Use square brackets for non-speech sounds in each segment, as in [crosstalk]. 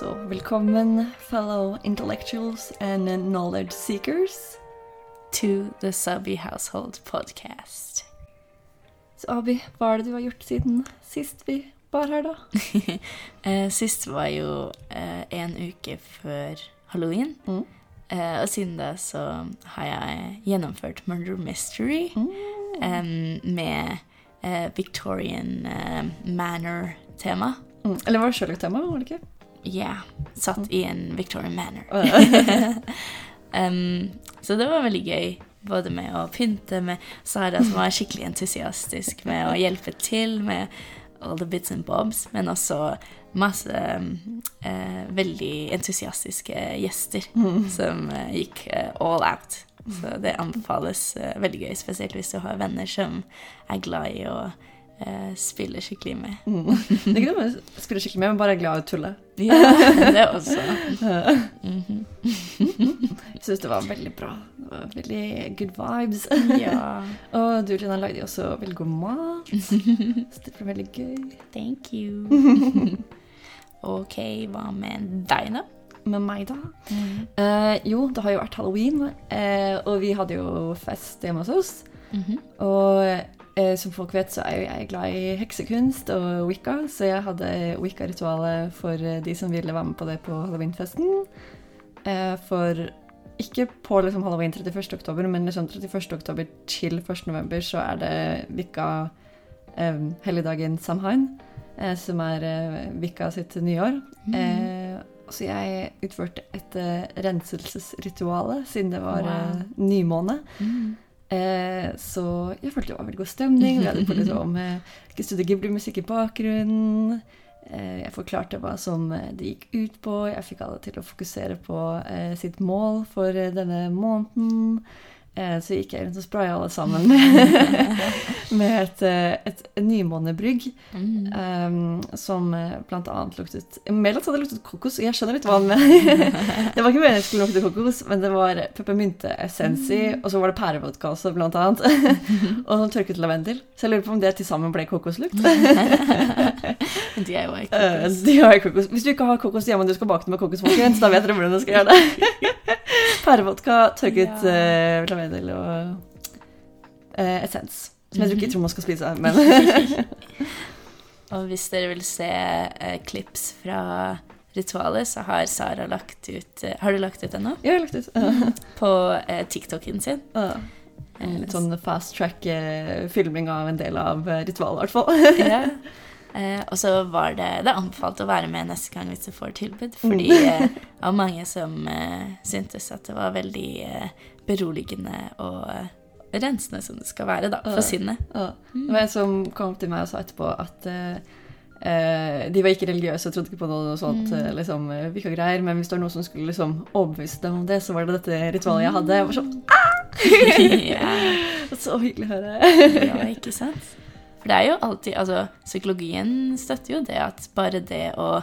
Så velkommen, fellow intellectuals and knowledge seekers. To the Subby Household Podcast. Så Abi, hva er det du har gjort siden sist vi var her, da? [laughs] Eh, Sist var jo eh, en uke før halloween. Mm. Eh, og siden da så har jeg gjennomført Murder Mystery Mm. em, med eh, Victorian eh, Manor-tema. Mm. Eller var det Sherlock-tema, var det ikke? Ja, satt i en Victorian Manor. [laughs] um, så det var veldig gøy, både med å pynte med Sara, som var skikkelig entusiastisk med å hjelpe til med all the bits and bobs, men også masse eh, veldig entusiastiske gjester som uh, gikk uh, all out. Så det anbefales veldig gøy, spesielt hvis du har venner som er glad i å eh, spille skikkelig med. Mm. [laughs] Det er ikke noe med å spille skikkelig med, men bare er glad i å tulle. Ja, det også. [laughs] Mhm. Jeg syns det var veldig bra. Det var veldig good vibes. Ja, [laughs] Og du, Lina, lagde jo også veldig god mat. Så det ble veldig gøy. thank you. Ok, hva med deg da? Med meg, da? Eh, jo, det har jo vært halloween, uh, og vi hadde jo fest hjemme hos oss. Mhm. Og eh, som folk vet, så er jo jeg glad i heksekunst og wicca, så jeg hadde wicca-ritualet for eh, de som ville være med på det på halloweenfesten. Eh, for ikke på liksom halloween 31. oktober, men liksom 31. oktober til 1. november så er det wicca eh, helligdagen Samhain, eh, som er eh, wicca sitt nyår. Eh, så jeg utførte et eh, renselsesrituale, siden det var eh, Wow. nymåne. Mm. Eh, så jeg følte det var veldig god stemning. Vi hadde på liksom [laughs] eh, Studio Ghibli-musikk i bakgrunnen. Eh, jeg forklarte hva som eh, det gikk ut på. Jeg fikk alle til å fokusere på sitt mål for denne måneden. Eh, så gikk jeg rundt og spraya alle sammen med, [laughs] et, eh, et nymånebrygg. Mm. Um, som eh, annet luktet Melot hadde luktet kokos. Jeg skjønner litt hva han mener. [laughs] det var ikke meningen skulle lukte kokos, men det var peppermynteessens i, og så var det pærevodka også, blant annet. [laughs] og sånn tørket lavendel. Så jeg lurer på om det til sammen ble kokoslukt. Eh, kokos. de har kokos. Hvis du ikke har kokos hjemme og du skal bake det med kokos, folkens, da vet dere hvordan du skal gjøre det. Pærevodka, tørket Ja. uh, lavendel og eh, essens. Som jeg tror ikke tror man skal spise, [laughs] men [laughs] Og hvis dere vil se eh, klips fra ritualet, så har Sara lagt ut eh, Har du lagt ut ennå? jeg har lagt ut. Uh, [laughs] På eh, TikToken sin. uh. Eh, Litt sånn fast track-filming av en del av eh, ritualet, i hvert fall. ja. Eh, og så var det Det er anbefalt å være med neste gang hvis du får tilbud, fordi Mm. eh, det var mange som eh, syntes at det var veldig eh, beroligende og eh, rensende som det skal være, da, for sinnet. Det var en som kom til meg og sa etterpå at eh, eh, de var ikke religiøse og trodde ikke på noe sånt Mm. eh, liksom, vika-greier, men hvis det var noe som skulle liksom overbevise dem om det, så var det dette ritualet jeg hadde. Jeg var sånn [laughs] [laughs] ja. Så hyggelig å høre. ja, ikke sant? For det er jo alltid Altså, psykologien støtter jo det at bare det å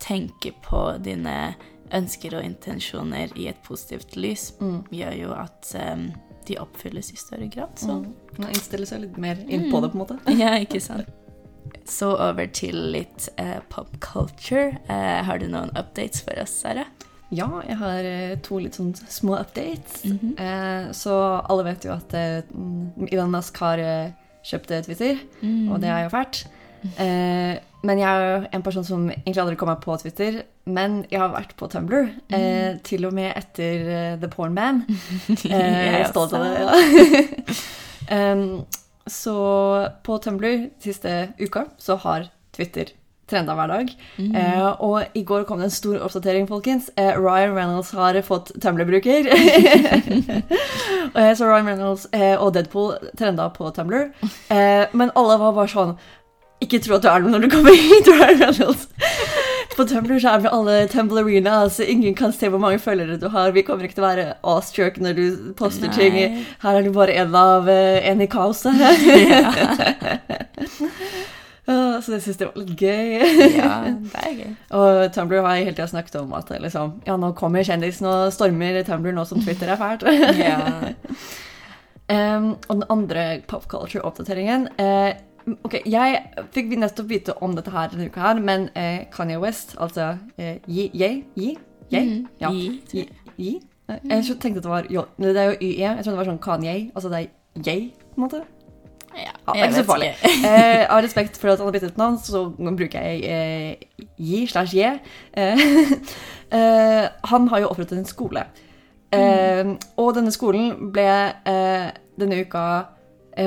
tenke på dine ønsker og intensjoner i et positivt lys, Mm. gjør jo at um, de oppfylles i større grad. Så Mm. Man innstiller seg litt mer inn på det, på en måte. [laughs] ja, ikke sant. Så over til litt uh, pop culture. Uh, har du noen updates for oss, Sara? Ja, jeg har eh, to litt sånn små updates. Mhm. Eh, så alle vet jo at mm, Elon Musk har kjøpt Twitter, Mm. og det er jo fælt. Eh, men jeg er jo en person som egentlig aldri kom meg på Twitter, men jeg har vært på Tumblr. Eh, til og med etter uh, The Porn Man. [laughs] Eh, jeg er stolt av det. Ja. [laughs] um, så på Tumblr siste uka så har Twitter trenda hver dag. Mm. Eh, og i går kom det en stor oppdatering, folkens. Eh, Ryan Reynolds har fått Tumblr-bruker. [laughs] eh, så Ryan Reynolds og Deadpool trenda på Tumblr. Eh, men alle var bare sånn Ikke tro at du er noe når du kommer hit, Reynolds. På Tumblr så er vi alle Tumblerina, altså ingen kan se hvor mange følgere du har. Vi kommer ikke til å være awestruck når du poster Nei. ting. Her er du bare en av eh, en i kaoset. Ja, [laughs] så det syns jeg var litt gøy. ja, det er gøy. Og Tumblr har jeg hele tida snakket om at liksom, ja, nå kommer kjendisen og stormer Tumblr nå som Twitter er fælt. Ja. [laughs] um, og den andre pop culture-oppdateringen eh, Ok, jeg fikk nettopp vite om dette her denne uka her, men eh, Kanye West, altså eh, Ye, Ye, Ye, Ye? Mhm. Ja. Ye, Ye? Eh, Jeg så- tenkte at det var jo, det er jo YE. Jeg trodde det var sånn Kanye, altså det er Ye, på en måte. Ja, Ja, det er ikke så farlig. Eh, av respekt for at han har byttet navn, så bruker jeg eh, Yi slash Ye. Eh, [laughs] eh, han har jo opprettet en skole. Eh, og denne skolen ble eh, denne uka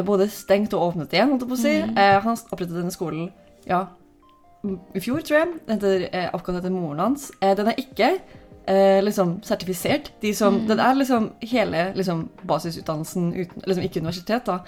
både stengt og åpnet igjen, holdt jeg på å si. Mm. han opprettet denne skolen ja, i fjor, tror jeg. Den heter eh, oppkalt etter moren hans. Eh, den er ikke eh, liksom sertifisert. De som, Den er liksom hele liksom, basisutdannelsen uten liksom ikke universitet, da.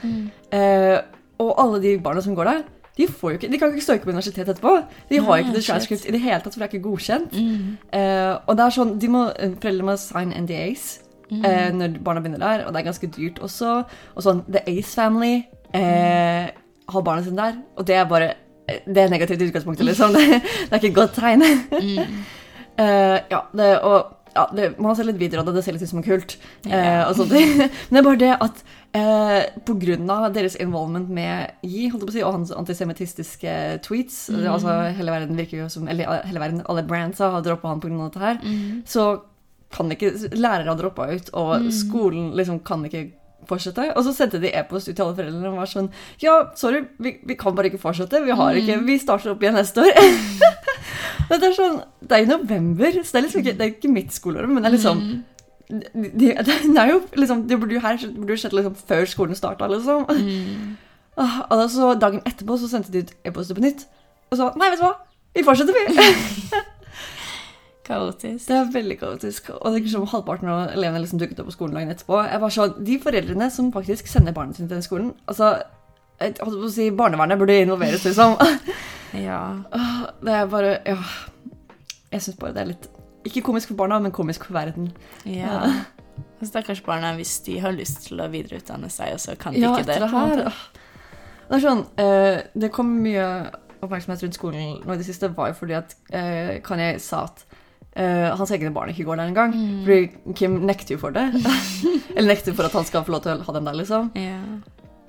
Eh, og alle de barna som går der, de, ikke, de kan ikke søke på universitet etterpå. De har Nei, ikke det transcript i det hele tatt, for det er ikke godkjent. Mm. Eh, og det er sånn, de må, Foreldrene må sign NDAs eh, når barna begynner der, og det er ganske dyrt også. Og sånn, The Ace Family eh, har barna sine der, og det er bare det er negativt i utgangspunktet, liksom. Det, [laughs] det er ikke et godt tegn. [laughs] Eh, ja, det, og ja, det, man ser litt videre av det, det ser litt ut som en kult. Eh, og sånt. [laughs] Men det er bare det at eh, av deres involvement med Yi si, og hans antisemittistiske tweets altså Hele verden virker jo som Eller hele verden, alle brandsa har droppa han pga. dette her. Så kan ikke Lærere droppa ut, og skolen liksom kan ikke fortsette. Og så sendte de e-post ut til alle foreldrene og var sånn Ja, sorry, vi, vi kan bare ikke fortsette. Vi har ikke Vi starter opp igjen neste år. [laughs] Det er sånn Det er i november, så det er liksom ikke, det er ikke mitt skoleår, men det er liksom de, de, [laughs] det er jo liksom Det burde jo her burde jo skjedd liksom før skolen starta, liksom. [laughs] Ah, Og da så dagen etterpå så sendte de ut e-poster på nytt, og så Nei, vet du hva? Vi fortsetter, vi. Kaotisk. Det er veldig kaotisk. Og det er ikke som halvparten av elevene liksom dukket opp på skolen dagen etterpå. Jeg var sånn, De foreldrene som faktisk sender barna sine til den skolen altså, jeg holdt på å si Barnevernet burde involveres, liksom. [laughs] Ja. Det er bare Ja. Jeg syns bare det er litt Ikke komisk for barna, men komisk for verden. ja. ja. [laughs] Stakkars barna, hvis de har lyst til å videreutdanne seg, og så kan de Ja, ikke det. det her Det er sånn uh, Det kom mye oppmerksomhet rundt skolen nå i det siste, var jo fordi at uh, Kanye sa at eh, hans egne barn ikke går der engang. Mm. Fordi Kim nekter jo for det. [laughs] Eller nekter for at han skal få lov til å ha dem der, liksom. Yeah.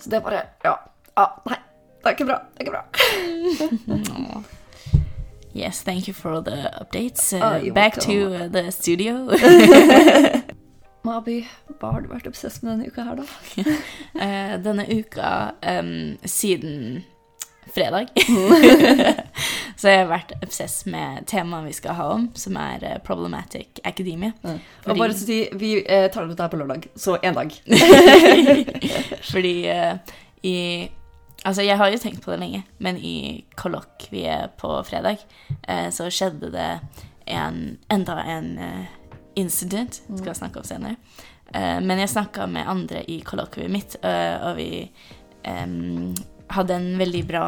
Så det er bare Ja. Ah, nei, det er ikke bra. Det er ikke bra. [laughs] Yes, thank you for the updates. Uh, Ah, back to uh, the studio. [laughs] Mabi, hva har du vært obsess med denne uka her, da? Eh, denne uka, um, siden fredag, [laughs] så jeg har vært obsess med temaet vi skal ha om, som er eh, problematic academia. Og Fordi- bare så si, Vi eh, tar dette her på lørdag, så én dag. [laughs] Fordi eh, i Altså, jeg har jo tenkt på det lenge, men i kollokviet på fredag eh, så skjedde det en, enda en uh, incident, skal jeg snakke om senere. Uh, men jeg snakka med andre i kollokviet mitt, uh, og vi em, hadde en veldig bra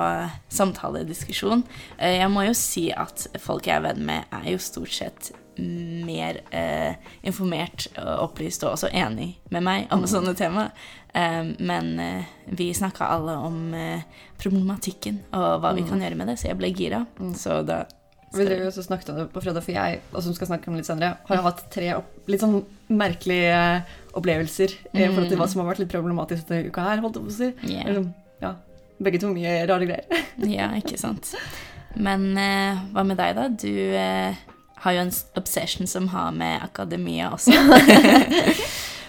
samtalediskusjon. Eh, jeg må jo si at folk jeg er venn med, er jo stort sett mer eh, informert og opplyst og også enig med meg om sånne tema. Eh, men eh, vi snakka alle om eh, problematikken og hva vi kan gjøre med det, så jeg ble gira. Så da Vi drev også snakket om det på fredag, for jeg, og som skal snakke om det litt senere, har hatt tre litt sånn merkelige eh, opplevelser i forhold til hva som har vært litt problematisk denne uka her, holdt jeg på å si. Ja. Begge to mye rare greier. [laughs] Ja, ikke sant. Men eh, hva med deg, da? Du eh, har jo en obsession som har med akademia også. [laughs]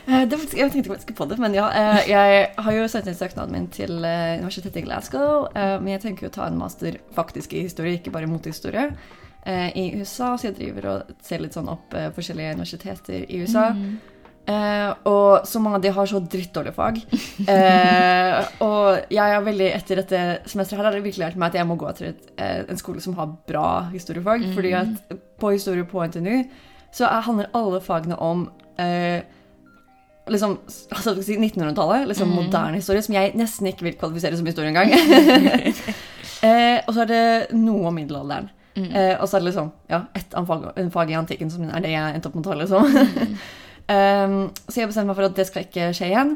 Eh, [laughs] Det, jeg tenkte ikke på det, men ja. eh, Jeg har jo sendt inn søknaden min til eh, universitetet i Glasgow, men jeg tenker jo å ta en master faktisk i historie, ikke bare motehistorie, eh, i USA. Så jeg driver og ser litt sånn opp forskjellige universiteter i USA. Eh, og så mange av de har så drittdårlige fag. Eh, og jeg er veldig etter dette semesteret her har det virkelig lært meg at jeg må gå til et, eh, en skole som har bra historiefag. fordi at på historie på NTNU så er, handler alle fagene om eh, liksom, altså, skal vi si 1900-tallet, liksom moderne historie, som jeg nesten ikke vil kvalifisere som historie engang. [laughs] eh, og så er det noe om middelalderen. Eh, og så er det liksom ja, ett fag, fag i antikken som er det jeg endte opp med å ta, liksom. Um, så jeg bestemte meg for at det skal ikke skje igjen.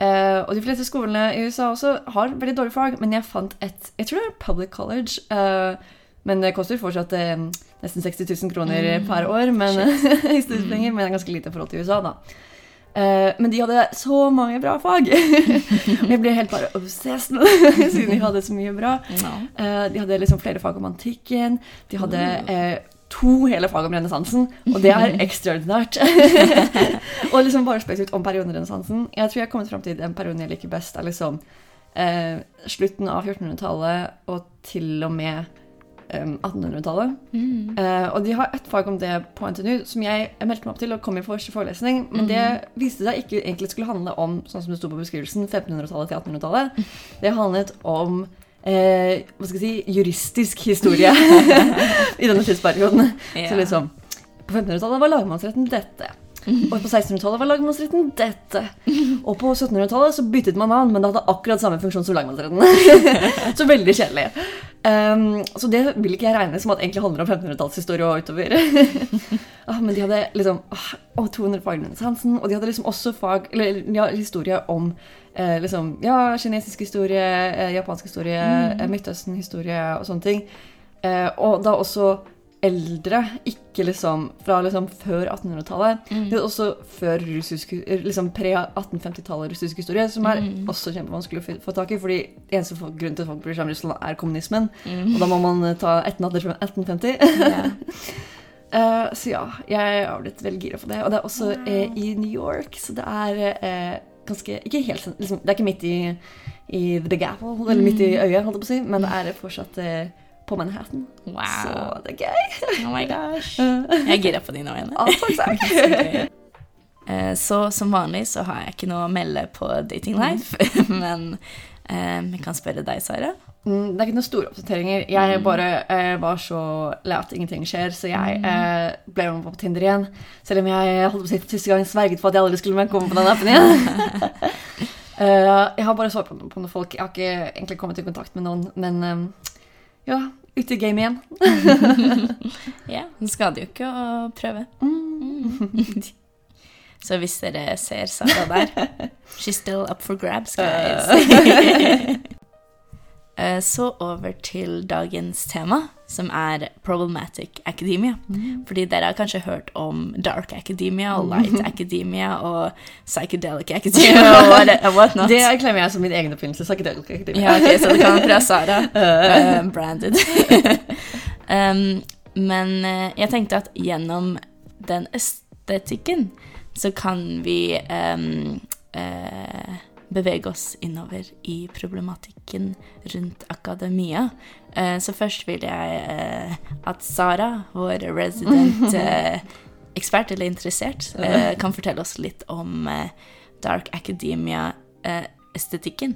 Uh, og de fleste skolene i USA også har veldig dårlige fag, men jeg fant et Jeg tror det er Public College. Uh, men det koster fortsatt eh, nesten 60 000 kroner per år men, [laughs] i studiepenger, men det er ganske lite i forhold til USA, da. Uh, men de hadde så mange bra fag. og [laughs] jeg ble helt bare obsessed siden de hadde så mye bra. Eh, de hadde liksom flere fag om antikken. De hadde eh, to hele fag om renessansen, og det er [laughs] ekstraordinært. [laughs] og liksom bare spesielt om perioden renessansen. Jeg tror jeg har kommet fram til den perioden jeg liker best, er liksom eh, slutten av 1400-tallet og til og med eh, 1800-tallet. Mm. Eh, og de har ett fag om det på NTNU som jeg meldte meg opp til og kom i første forelesning, men det viste seg ikke egentlig skulle handle om sånn som det sto på beskrivelsen, 1500-tallet til 1800-tallet. Det handlet om eh, hva skal jeg si, juristisk historie [laughs] i denne tidsperioden. Ja. Så liksom, på 1500-tallet var lagmannsretten dette. Og på 1600-tallet var lagmannsretten dette. Og på 1700-tallet så byttet man navn, men det hadde akkurat samme funksjon som lagmannsretten. [laughs] så veldig kjedelig. Um, så det vil ikke jeg regne som at egentlig handler om 1500-tallshistorie og utover. Ah, men de hadde liksom oh, 200 fag i renessansen, og de hadde liksom også fag, eller ja, historie om eh, liksom, ja, kinesisk historie, eh, japansk historie, mm. Midtøsten-historie og sånne ting. Eh, og da også eldre, ikke liksom fra liksom før 1800-tallet. Det er også før russisk, liksom pre-1850-tallet russisk historie, som er også kjempevanskelig å få- tak i, fordi eneste grunnen til at folk bryr seg om Russland, er kommunismen. Og da må man eh, ta 1850. Ja. [laughs] Eh, så ja, jeg har blitt veldig gira på det. Og det er også uh, i New York, så det er uh, ganske Ikke helt sånn liksom, Det er ikke midt i, i The Gapple, eller midt i øyet, holdt jeg på å si, men det er fortsatt på Manhattan. Så det er gøy. Oh my gosh. [laughs] Jeg er gira på dine øyne. Ah, takk, takk. [laughs] Så som vanlig så har jeg ikke noe å melde på dating life, [laughs] men vi kan spørre deg, Sara. Mm, Det er ikke noen store oppdateringer. Jeg bare eh, var så lei at ingenting skjer, så jeg eh, ble med på Tinder igjen. Selv om jeg holdt på å si siste gang sverget på at jeg aldri skulle komme på den appen igjen. uh, [laughs] [laughs] jeg har bare svart på, på noen folk. Jeg har ikke egentlig kommet i kontakt med noen, men eh, ja, ute i gamet igjen. [laughs] Ja, det skader jo ikke å prøve. Mm. Så hvis dere ser Sara der She's still up for grabs, guys. Eh, Så over til dagens tema, som er problematic academia. Fordi dere har kanskje hørt om dark academia og light [laughs] academia og psychedelic academia og what, what not. Det erklærer jeg som min egen oppfinnelse. Psychedelic academia. Ja, ok, så det kan fra Sara. eh, branded. [laughs] um, men eh, jeg tenkte at gjennom den estetikken så kan vi um, eh, bevege oss innover i problematikken rundt akademia. Eh, så først vil jeg eh, at Sara, vår resident [laughs] eh, ekspert eller interessert, kan fortelle oss litt om dark academia-estetikken.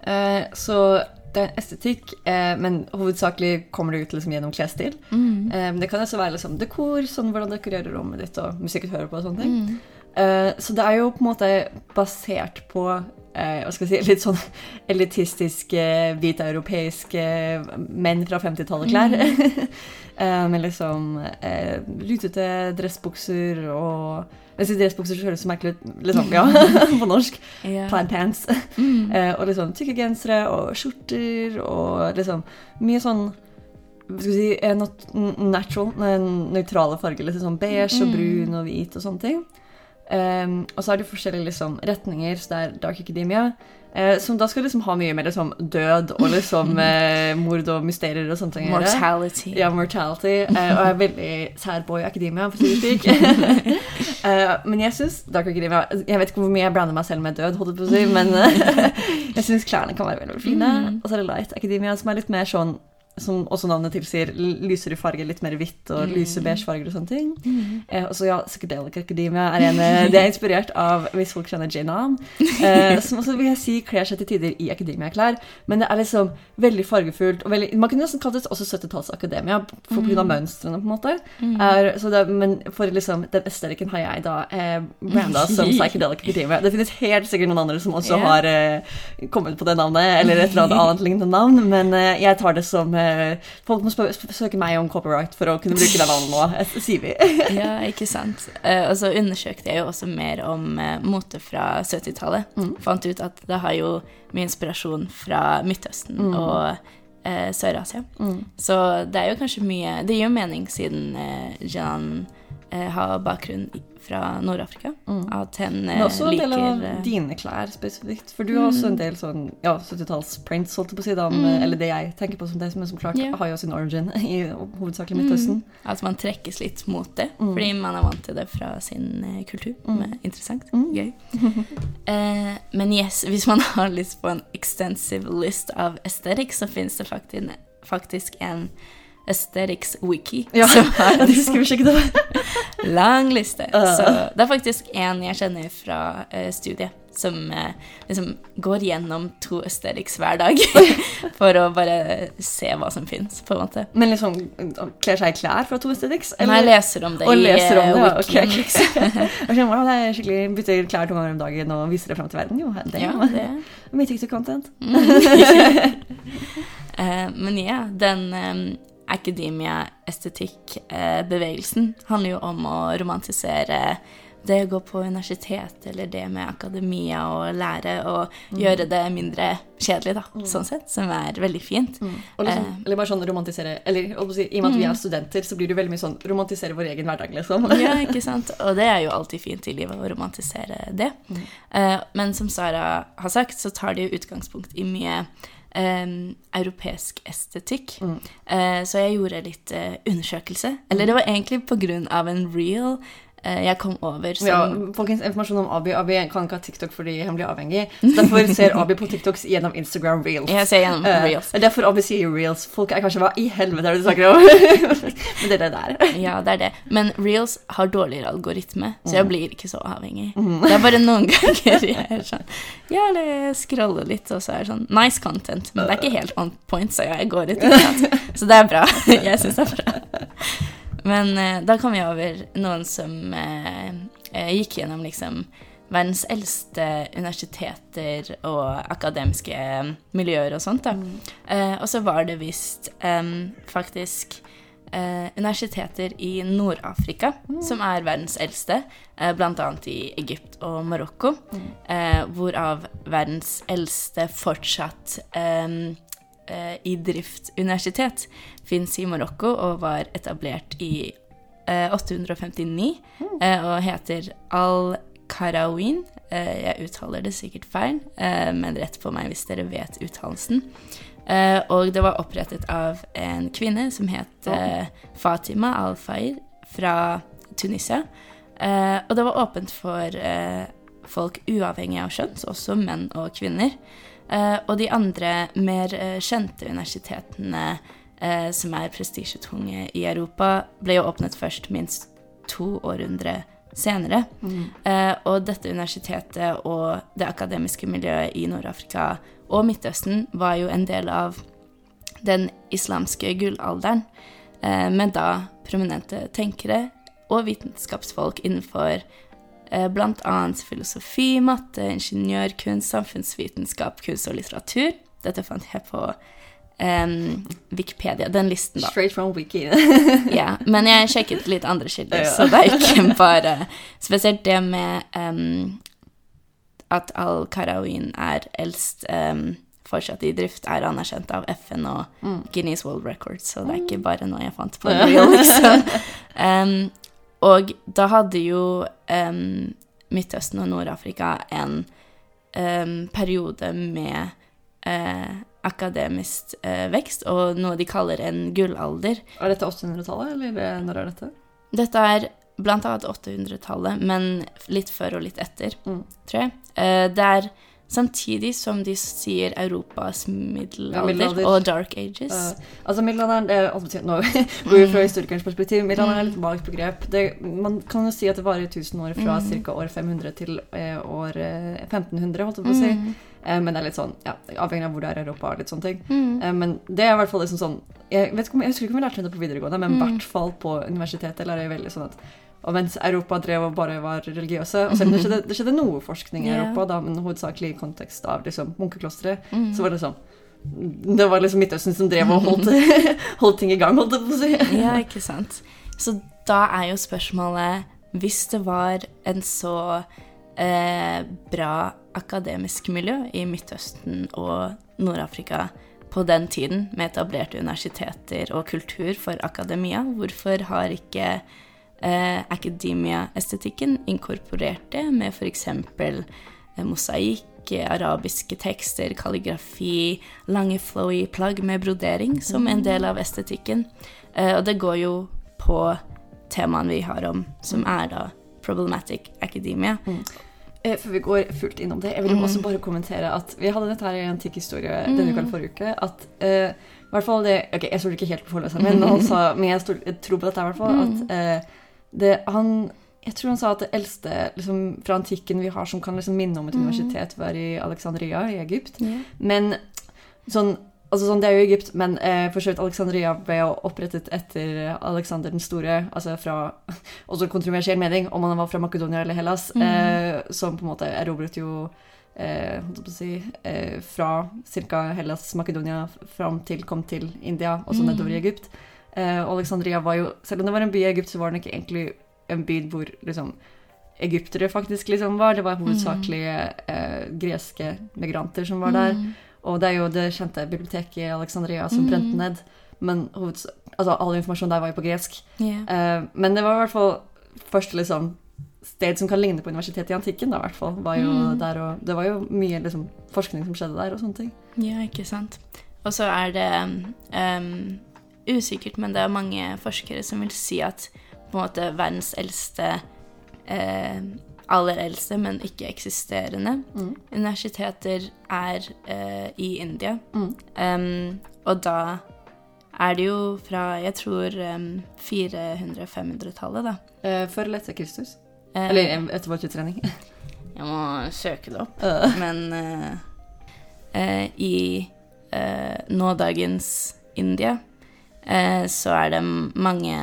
Eh, så det er estetikk, men hovedsakelig kommer det ut liksom gjennom klesstil. Mm. det kan også være liksom dekor, sånn hvordan dekorerer rommet ditt, og musikk du hører på og sånne ting. Eh, så det er jo på en måte basert på eh, hva skal jeg si, [laughs] litt sånn elitistiske, hviteuropeiske menn fra 50-tallet-klær. Mm. [laughs] med liksom eh, lutete dressbukser og Jeg sier dressbukser så høres så merkelig ut, liksom, ja, [laughs] på norsk. Yeah. Plaid pants. Eh, og liksom tykke gensere og skjorter og liksom mye sånn skal vi si, eh, natural, nøytrale farger. Liksom sånn beige og brun og hvit og sånne ting. Um, og så er det forskjellige liksom, retninger, så det er dark academia. Uh, som da skal liksom ha mye mer liksom, død og liksom uh, [laughs] mord og mysterier og sånne ting. Mortality. Ja, mortality. Uh, og jeg er veldig sad boy academia, for å si det slik. [laughs] Men jeg syns Dark Academia Jeg vet ikke hvor mye jeg blander meg selv med død, holdt på å si, men [laughs] jeg syns klærne kan være veldig, veldig fine. Og så er det Light Academia, som er litt mer sånn som også navnet tilsier, lysere farger, litt mer hvitt og lyse beige farger og sånne ting. Eh, og så ja, Psychedelic Academia er en eh, Det er inspirert av, hvis folk kjenner Jane Ann, eh, som også vil jeg si kler seg til tider i akademia-klær, men det er liksom veldig fargefullt og veldig Man kunne nesten kalt det også 70-talls-akademia for Mm. pga. mønstrene, på en måte. Er, så det, men for liksom den estetikken har jeg da eh, branda som [laughs] Psychedelic Academia. Det finnes helt sikkert noen andre som også yeah. har eh, kommet på det navnet, eller et eller annet [laughs] annet lignende navn, men eh, jeg tar det som eh, Folk må søke meg om copyright for å kunne bruke det navnet nå, eh, sier vi. [laughs] Ja, ikke sant. Eh, og så undersøkte jeg jo også mer om eh, mote fra 70-tallet. Fant ut at det har jo mye inspirasjon fra Midtøsten og eh, Sør-Asia. Så det er jo kanskje mye Det gir jo mening siden eh, Jan eh, har bakgrunn fra Nord-Afrika. At hun Men eh, også en del av eh, dine klær spesifikt. For du har også en del sånn ja, 70-talls-prints, holdt jeg på å si. Mm. Eller det jeg tenker på som det, men som klart yeah. har jo sin origin [laughs] i hovedsakelig Midtøsten. Altså man trekkes litt mot det, Mm. fordi man er vant til det fra sin eh, kultur. Men interessant. Mm. Gøy. [laughs] Eh, men yes, hvis man har lyst på en extensive list av aesthetics, så finnes det faktisk, faktisk en aesthetics wiki. Ja, jeg husker vi sjekket det. [laughs] lang liste. Uh. Så det er faktisk en jeg kjenner fra uh, studiet, som uh, liksom går gjennom to aesthetics hver dag [laughs] [laughs] for å bare se hva som fins, på en måte. Men liksom kler seg i klær fra to aesthetics? Eller? jeg leser om det og i leser om eh, det, uh, ok, wikien. ok. liksom. Jeg det skikkelig bytter klær to ganger om dagen og viser det fram til verden. Jo, det Ja, det mye TikTok-content. uh, men ja, den um, academia-estetikk-bevegelsen handler jo om å romantisere det å gå på universitet, eller det med akademia og lære, og gjøre det mindre kjedelig, da, sånn sett, som er veldig fint. Og liksom, Eh. eller bare sånn romantisere Eller i og med at vi er studenter, så blir det veldig mye sånn romantisere vår egen hverdag, liksom. Ja, ikke sant? Og det er jo alltid fint i livet å romantisere det. Eh, men som Sara har sagt, så tar det jo utgangspunkt i mye eh, europeisk estetikk. Eh, så jeg gjorde litt eh, undersøkelse. Eller det var egentlig av en reel eh, jeg kom over som Ja, folkens, informasjon om Abi. Abi kan ikke ha TikTok fordi han blir avhengig. Så derfor ser [laughs] Abi på TikToks gjennom Instagram reels. Jeg ser gjennom Eh, reels. er derfor Abi sier reels. Folk er kanskje hva i helvete er det du snakker om? [laughs] Men det er det der. Ja, det er det. Men reels har dårligere algoritme, så jeg blir ikke så avhengig. Det er bare noen [laughs] ganger jeg er sånn Ja, eller jeg scroller litt, og så er det sånn Nice content, men det er ikke helt on point, så jeg går i ut. Så det er bra. Jeg syns det er bra. Men eh, da kom jeg over noen som eh, eh, gikk gjennom liksom verdens eldste universiteter og akademiske eh, miljøer og sånt. da. Eh, og så var det visst eh, faktisk eh, universiteter i Nord-Afrika som er verdens eldste, eh, bl.a. i Egypt og Marokko, eh, hvorav verdens eldste fortsatt i drift universitet fins i Marokko og var etablert i eh, 859 eh, og heter Al-Karawin. Eh, jeg uttaler det sikkert feil, eh, men rett på meg hvis dere vet uttalelsen. Eh, og det var opprettet av en kvinne som het eh, Fatima Al-Fair fra Tunisia. Eh, og det var åpent for eh, folk uavhengig av kjønn, også menn og kvinner. Eh, og de andre mer eh, kjente universitetene eh, som er prestisjetunge i Europa, ble jo åpnet først minst to århundre senere. Eh, og dette universitetet og det akademiske miljøet i Nord-Afrika og Midtøsten var jo en del av den islamske gullalderen, eh, med da prominente tenkere og vitenskapsfolk innenfor bl.a. filosofi, matte, ingeniørkunst, samfunnsvitenskap, kunst og litteratur. Dette fant jeg på um, Wikipedia, den listen, da. Straight from wiki. [laughs] Ja, men jeg sjekket litt andre kilder, så det er ikke [laughs] bare Spesielt det med um, at Al-Karawin er eldst um, fortsatt i drift, er anerkjent av FN og Guinness World Records, så det er ikke bare noe jeg fant på [laughs] liksom. Em, og da hadde jo um, Midtøsten og Nord-Afrika en um, periode med uh, akademisk uh, vekst, og noe de kaller en gullalder. Er dette 800-tallet, eller eh, når er dette? Dette er blant annet 800-tallet, men litt før og litt etter, Mm. tror jeg. Uh, det er samtidig som de sier Europas middelalder, Ja, middelalder. og dark ages. Uh, altså Middelalderen det er, altså, Nå [laughs] går vi fra historikerens perspektiv. Middelalderen er litt vagt begrep. Det, man kan jo si at det varer 1000 år fra Mm. ca. år 500 til eh, år eh, 1500, holdt jeg på å si. Mm. Eh, men det er litt sånn, ja, avhengig av hvor det er i Europa. og litt sånne ting. Mm. Eh, men det er i hvert fall liksom sånn Jeg vet ikke om, jeg husker ikke om vi lærte det på videregående, men i Mm. hvert fall på universitetet. eller er det veldig sånn at og mens Europa drev og bare var religiøse og selv om det skjedde, det skjedde noe forskning i Europa, da, men hovedsakelig i kontekst av liksom, munkeklostre, Mm. så var det sånn Det var liksom Midtøsten som drev og holdt, [laughs] holdt ting i gang, holdt jeg på å si. Ja, ikke sant. Så da er jo spørsmålet Hvis det var en så eh, bra akademisk miljø i Midtøsten og Nord-Afrika på den tiden, med etablerte universiteter og kultur for akademia, hvorfor har ikke eh, academia-estetikken inkorporerte med f.eks. Eh, mosaikk, eh, arabiske tekster, kalligrafi, lange flowy plagg med brodering som en del av estetikken. Eh, og det går jo på temaene vi har om, som er da problematic academia. Mm. Før vi går fullt innom det, jeg vil Mm. også bare kommentere at vi hadde dette her i Antikk historie denne uka forrige uke. At uh, hvert fall det Ok, jeg stoler ikke helt på foreleseren min, men, [laughs] men jeg, jeg tror på dette i hvert fall. At eh, det han Jeg tror han sa at det eldste liksom, fra antikken vi har som kan liksom minne om et universitet, var i Alexandria i Egypt. Men sånn Altså sånn, Det er jo Egypt, men eh, for så vidt Alexandria ble jo opprettet etter Alexander den store, altså fra [laughs] Også kontroversiell mening om han var fra Makedonia eller Hellas, eh, som på en måte erobret jo eh, si, eh, fra ca. Hellas, Makedonia fram til kom til India, og så nedover i Egypt. Eh, og Alexandria var jo Selv om det var en by i Egypt, så var den ikke egentlig en by hvor liksom egyptere faktisk liksom var. Det var hovedsakelig eh, greske migranter som var der. Og det er jo det kjente biblioteket i Alexandria som brente ned. Men hoveds altså, all informasjon der var jo på gresk. Yeah. Eh, men det var i hvert fall første liksom, sted som kan ligne på universitetet i antikken. Da, i hvert fall, var jo der, og det var jo mye liksom, forskning som skjedde der. og sånne ting. Ja, ikke sant. Og så er det um, usikkert, men det er mange forskere som vil si at på en måte verdens eldste eh, aller eldste, men ikke eksisterende universiteter er eh, i India. Um, og da er det jo fra, jeg tror, um, 400-500-tallet, da. Eh, før eller etter Kristus? Eh, Eller etter vår trening [laughs] Jeg må søke det opp. uh. Men eh, eh, i eh, nådagens India så er det mange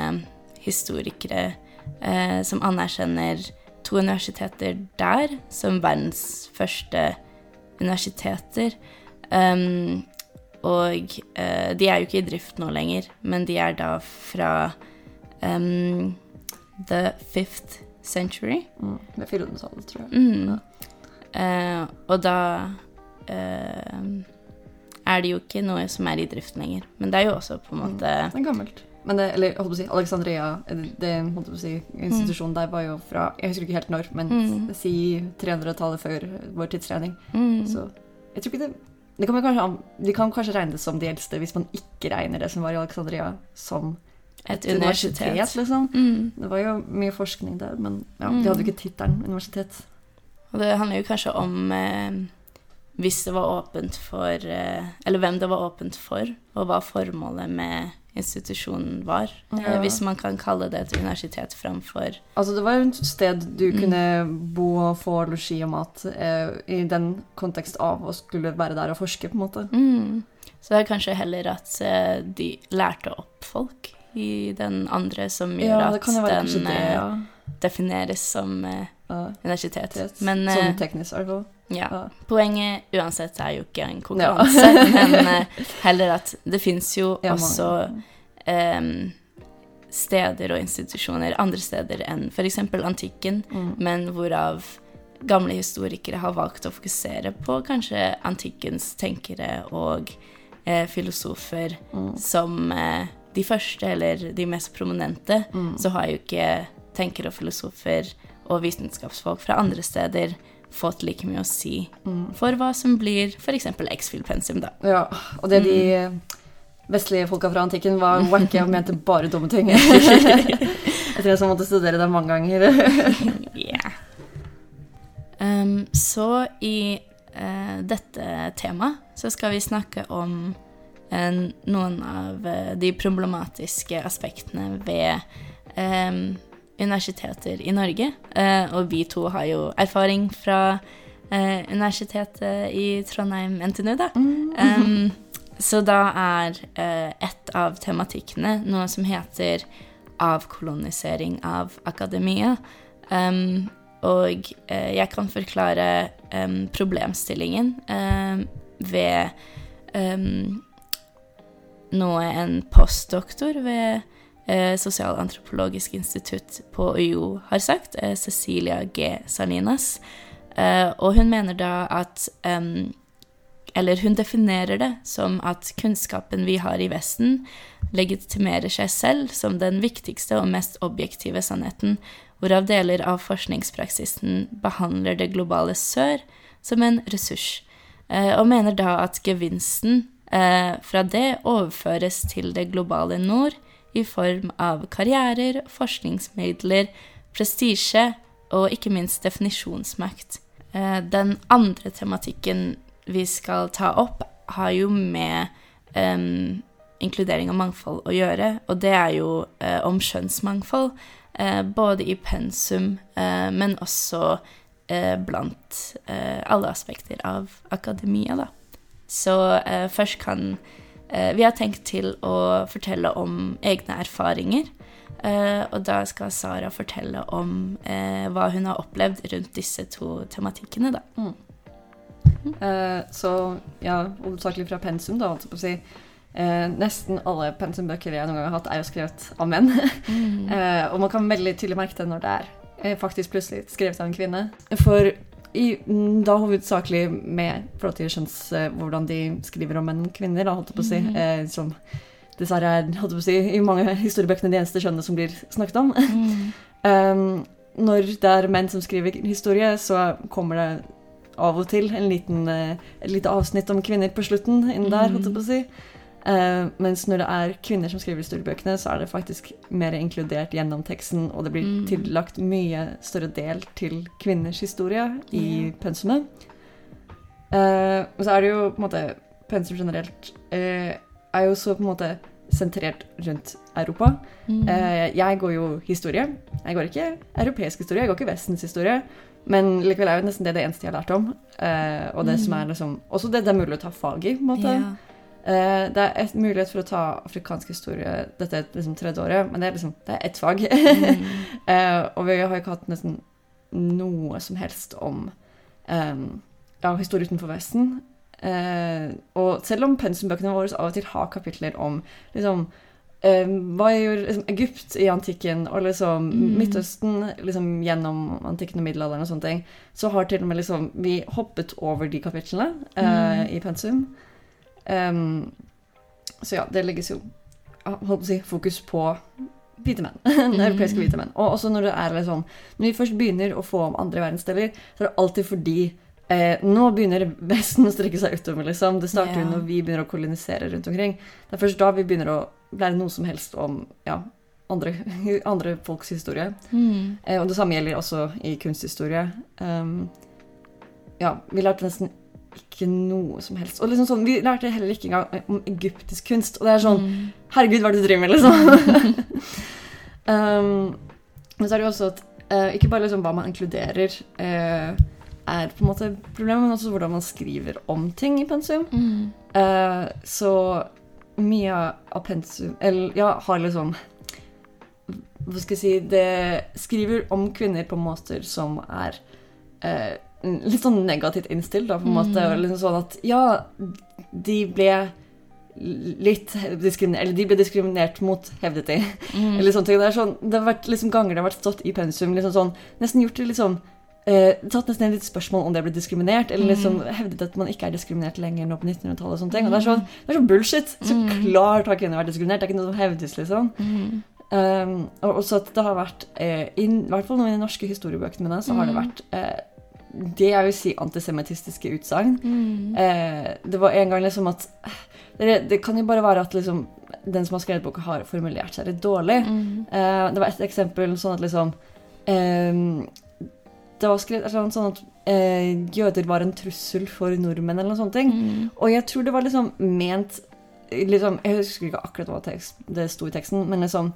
historikere eh, som anerkjenner to universiteter der som verdens første universiteter. Um, og eh, de er jo ikke i drift nå lenger, men de er da fra um, the fifth century. mm, er 400-tallet, tror jeg. Mm. Eh, og da eh, er det jo ikke noe som er i drift lenger. Men det er jo også på en måte Det er gammelt. Men det, eller holdt på å si, Alexandria, eh, det holdt på å si, institusjonen der var jo fra Jeg husker ikke helt når, men Mm. si 300-tallet før vår tidsregning. mm, Så jeg tror ikke det det kan kanskje, De kan kanskje regne det som de eldste hvis man ikke regner det som var i Alexandria, som et et universitet. universitet. liksom. Mm. Det var jo mye forskning der, men ja, de hadde jo ikke tittelen universitet. Og det handler jo kanskje om eh, hvis det var åpent for eh, Eller hvem det var åpent for, og hva formålet med institusjonen var. Eh, Ja. hvis man kan kalle det et universitet framfor Altså, det var jo et sted du kunne bo og få losji og mat eh, i den kontekst av å skulle være der og forske, på en måte. mm. Så det er kanskje heller at eh, de lærte opp folk i den andre, som gjør Ja, det at den det, ja. Defineres som eh, universitet. Men Sånn teknisk, i hvert fall. ja, poenget uansett er jo ikke en konkurranse, [laughs] men eh, heller at det fins jo også um, steder og institusjoner andre steder enn f.eks. antikken, Mm. men hvorav gamle historikere har valgt å fokusere på kanskje antikkens tenkere og eh, filosofer Mm. som eh, de første eller de mest prominente. Mm. Så har jo ikke tenkere og filosofer og vitenskapsfolk fra andre steder fått like mye å si Mm. for hva som blir f.eks. X-Field pensum, da. Ja, og det de Mm. vestlige folka fra antikken var [laughs] wacke og mente bare dumme ting. [laughs] Jeg tror jeg så måtte studere det mange ganger. [laughs] Yeah. Um, så i uh, dette temaet så skal vi snakke om eh, noen av eh, de problematiske aspektene ved em, universiteter i Norge. Eh, og vi to har jo erfaring fra eh, universitetet i Trondheim NTNU, da. Um, så da er eh, et av tematikkene noe som heter avkolonisering av akademia. Um, og jeg kan forklare um, problemstillingen em, ved noe en postdoktor ved eh, Sosialantropologisk institutt på UiO har sagt, eh, Cecilia G. Salinas. Eh, og hun mener da at eller hun definerer det som at kunnskapen vi har i Vesten, legitimerer seg selv som den viktigste og mest objektive sannheten, hvorav deler av forskningspraksisen behandler det globale sør som en ressurs, og mener da at gevinsten fra det overføres til det globale nord i form av karrierer, forskningsmidler, prestisje og ikke minst definisjonsmakt. Eh, den andre tematikken vi skal ta opp, har jo med um, inkludering og mangfold å gjøre, og det er jo uh, om kjønnsmangfold. Uh, både i pensum, uh, men også blant alle aspekter av akademia, da. Så først kan Vi har tenkt til å fortelle om egne erfaringer. og da skal Sara fortelle om hva hun har opplevd rundt disse to tematikkene, da. Mm. Uh, så ja, hovedsakelig fra pensum, da, holdt jeg på å si. Eh, nesten alle pensumbøker jeg noen gang har hatt, er jo skrevet av menn. [laughs] Mm. eh, og man kan veldig tydelig merke det når det er faktisk plutselig skrevet av en kvinne. For i, mm, da hovedsakelig med forhold til skjønns hvordan de skriver om menn og kvinner, da, holdt jeg på å si. Mm. som dessverre er holdt jeg på å si, i mange historiebøkene de eneste kjønnene som blir snakket om. Mm. um, [laughs] når det er menn som skriver historie, så kommer det av og til en liten, uh, et lite avsnitt om kvinner på slutten inn der, holdt jeg på å si. Uh, mens når det er kvinner som skriver historiebøkene, så er det faktisk mer inkludert gjennom teksten, og det blir mm. tillagt mye større del til kvinners historie i yeah. pensumet. Uh, og så er det jo på en måte Pensum generelt uh, er jo så på en måte sentrert rundt Europa. Mm. jeg går jo historie. Jeg går ikke europeisk historie, jeg går ikke Vestens historie. Men likevel er jo nesten det det eneste jeg har lært om. Og det mm. som er liksom Også det det er mulig å ta fag i, på en måte. Yeah. Uh, det er et mulighet for å ta afrikansk historie Dette er liksom tredje året, men det er liksom Det er ett fag. Mm. uh, [laughs] og vi har ikke hatt nesten noe som helst om um, ja, historie utenfor Vesten. Uh, og selv om pensumbøkene våre av og til har kapitler om liksom uh, hva gjør liksom, Egypt i antikken og liksom mm. Midtøsten liksom, gjennom antikken og middelalderen og sånne ting, så har til og med liksom vi hoppet over de kapitlene uh, mm. i pensum. Um, så ja, det legges jo holdt på å si, fokus på hvite menn. [laughs] Mm. europeiske hvite menn. Og også når det er liksom Når vi først begynner å få om andre verdensdeler, så er det alltid fordi Eh, nå begynner Vesten å strekke seg utover. liksom. Det starter yeah. når vi begynner å kolonisere rundt omkring. Det er først da vi begynner å lære noe som helst om ja, andre, [laughs] andre folks historie. Mm. Eh, og det samme gjelder også i kunsthistorie. Um, ja, vi lærte nesten ikke noe som helst. Og liksom sånn, Vi lærte heller ikke engang om egyptisk kunst. Og det er sånn mm. Herregud, hva er det du driver med, liksom? [laughs] um, men så er det jo også at uh, ikke bare liksom hva man inkluderer, uh, er på en måte problemet, men også hvordan man skriver om ting i pensum. Mm. Uh, så mye av pensum Eller ja, har liksom Hva skal jeg si Det skriver om kvinner på måter som er eh, litt sånn negativt innstilt, da, på en mm. måte. Liksom sånn at ja, de ble litt diskriminert Eller de ble diskriminert mot, hevdet de. Mm. Eller sånne ting. Det, sånn, det har vært liksom ganger det har vært stått i pensum, liksom sånn Nesten gjort det liksom eh, tatt nesten litt spørsmål om det ble diskriminert, eller liksom mm. hevdet at man ikke er diskriminert lenger nå på 1900-tallet. Og sånne ting. Og det er sånn, det er sånn bullshit! Så mm. klart har kvinner vært diskriminert. Det er ikke noe som hevdes, liksom. Mm. Um, og også at det har vært, eh, i, i hvert fall i de norske historiebøkene mine, så har det mm. vært eh, det jeg vil si antisemittistiske utsagn. Mm. Eh, det var en gang liksom at det, det, kan jo bare være at liksom den som har skrevet boka, har formulert seg litt dårlig. Mm. Eh, det var et eksempel sånn at liksom eh, det var skrevet sånn at eh, jøder var en trussel for nordmenn, eller noe sånt. Mm. Og jeg tror det var liksom ment liksom, Jeg husker ikke akkurat hva tekst, det sto i teksten, men liksom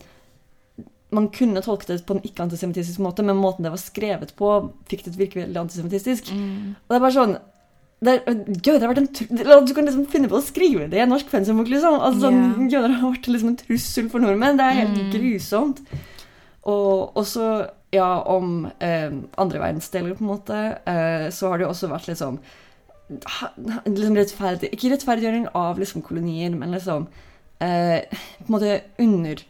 Man kunne tolke det på en ikke-antisemittistisk måte, men måten det var skrevet på, fikk det til å virke veldig antisemittistisk. Mm. Og det er bare sånn det er, jøder har vært en Du kan liksom finne på å skrive det i en norsk pensumbok, liksom. Altså, yeah. sånn, jøder har vært liksom en trussel for nordmenn. Det er helt mm. grusomt. Og så ja, om eh, andre verdensdeler, på en måte, eh, så har det jo også vært litt sånn liksom rettferdig, Ikke rettferdiggjøring av liksom kolonier, men liksom eh, på en måte under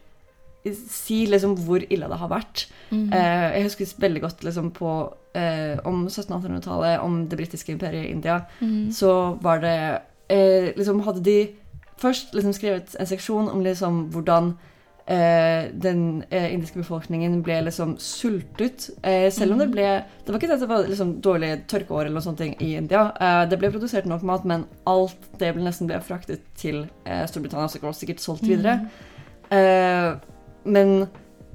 si liksom hvor ille det har vært. Mm. Eh, jeg husker veldig godt liksom på eh, om 1700-1800-tallet, om det britiske imperiet i India. Mm. Så var det eh, liksom Hadde de først liksom skrevet en seksjon om liksom hvordan eh, den eh, indiske befolkningen ble liksom sultet. Eh, selv om det Mhm. ble Det var ikke det at det var liksom dårlig tørkeår eller noe sånt i India. Eh, det ble produsert nok mat, men alt det ble nesten ble fraktet til Storbritannia, så det sikkert solgt videre. Mm. Men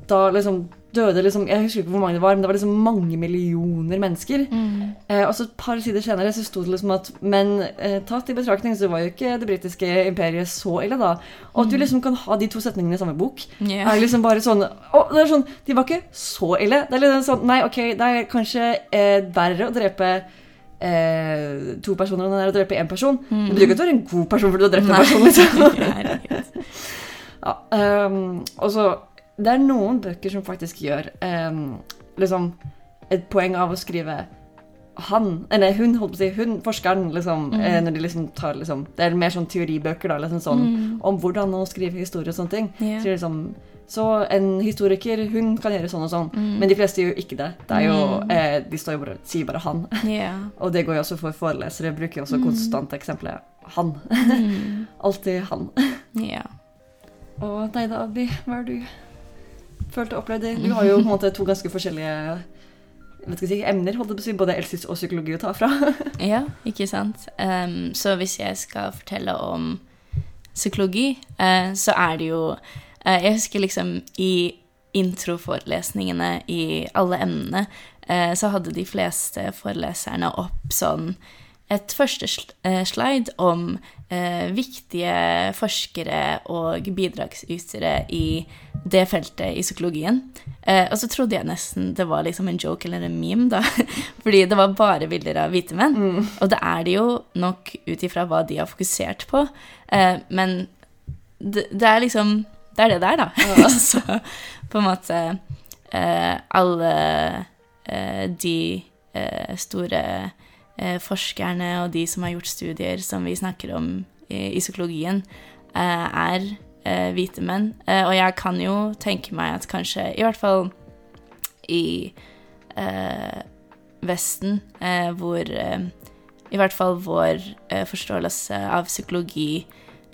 da liksom døde liksom Jeg husker ikke hvor mange det var, men det var liksom mange millioner mennesker. Mm. Eh, og så et par sider senere så sto det liksom at Men eh, tatt i betraktning så var jo ikke det britiske imperiet så ille, da. Og at du Mm. liksom kan ha de to setningene i samme bok. yeah. Er liksom bare sånn Å, det er sånn De var ikke så ille. Det er litt sånn Nei, OK, det er kanskje eh, verre å drepe eh, to personer enn det er å drepe én person. Mm. Det betyr ikke at du er en god person fordi du har drept en person. liksom. [laughs] Ja, um, og så Det er noen bøker som faktisk gjør um, liksom et poeng av å skrive han, eller hun, holdt på å si, hun, forskeren, liksom, Mm. eh, når de liksom tar liksom Det er mer sånn teoribøker, da, liksom sånn, Mm. om hvordan å skrive historie og sånne ting. Yeah. Så, liksom, så en historiker, hun kan gjøre sånn og sånn, Mm. men de fleste gjør jo ikke det. Det jo, Mm. eh, De står jo bare, sier bare 'han'. Yeah. [laughs] Og det går jo også for forelesere, bruker jo også Mm. konstant eksempelet 'han'. Mm. [laughs] Alltid 'han'. ja. Og deg da, Abby, hva har du følt og opplevd? Du har jo på en måte to ganske forskjellige si, emner, holdt jeg på å si, både elsis og psykologi å ta fra. [laughs] Ja, ikke sant. Um, så hvis jeg skal fortelle om psykologi, uh, så er det jo uh, Jeg husker liksom i introforelesningene i alle emnene, eh, så hadde de fleste foreleserne opp sånn et første slide om eh, viktige forskere og bidragsytere i det feltet i psykologien. Eh, og så trodde jeg nesten det var liksom en joke eller en meme, da. [laughs] Fordi det var bare bilder av hvite menn. Og det er det jo nok ut ifra hva de har fokusert på. Eh, men det, det er liksom Det er det der, da. altså [laughs] på en måte eh, Alle eh, de eh, store forskerne og de som har gjort studier som vi snakker om i, i psykologien, eh, er eh, hvite menn. Eh, og jeg kan jo tenke meg at kanskje, i hvert fall i eh, Vesten, eh, hvor eh, i hvert fall vår eh, forståelse av psykologi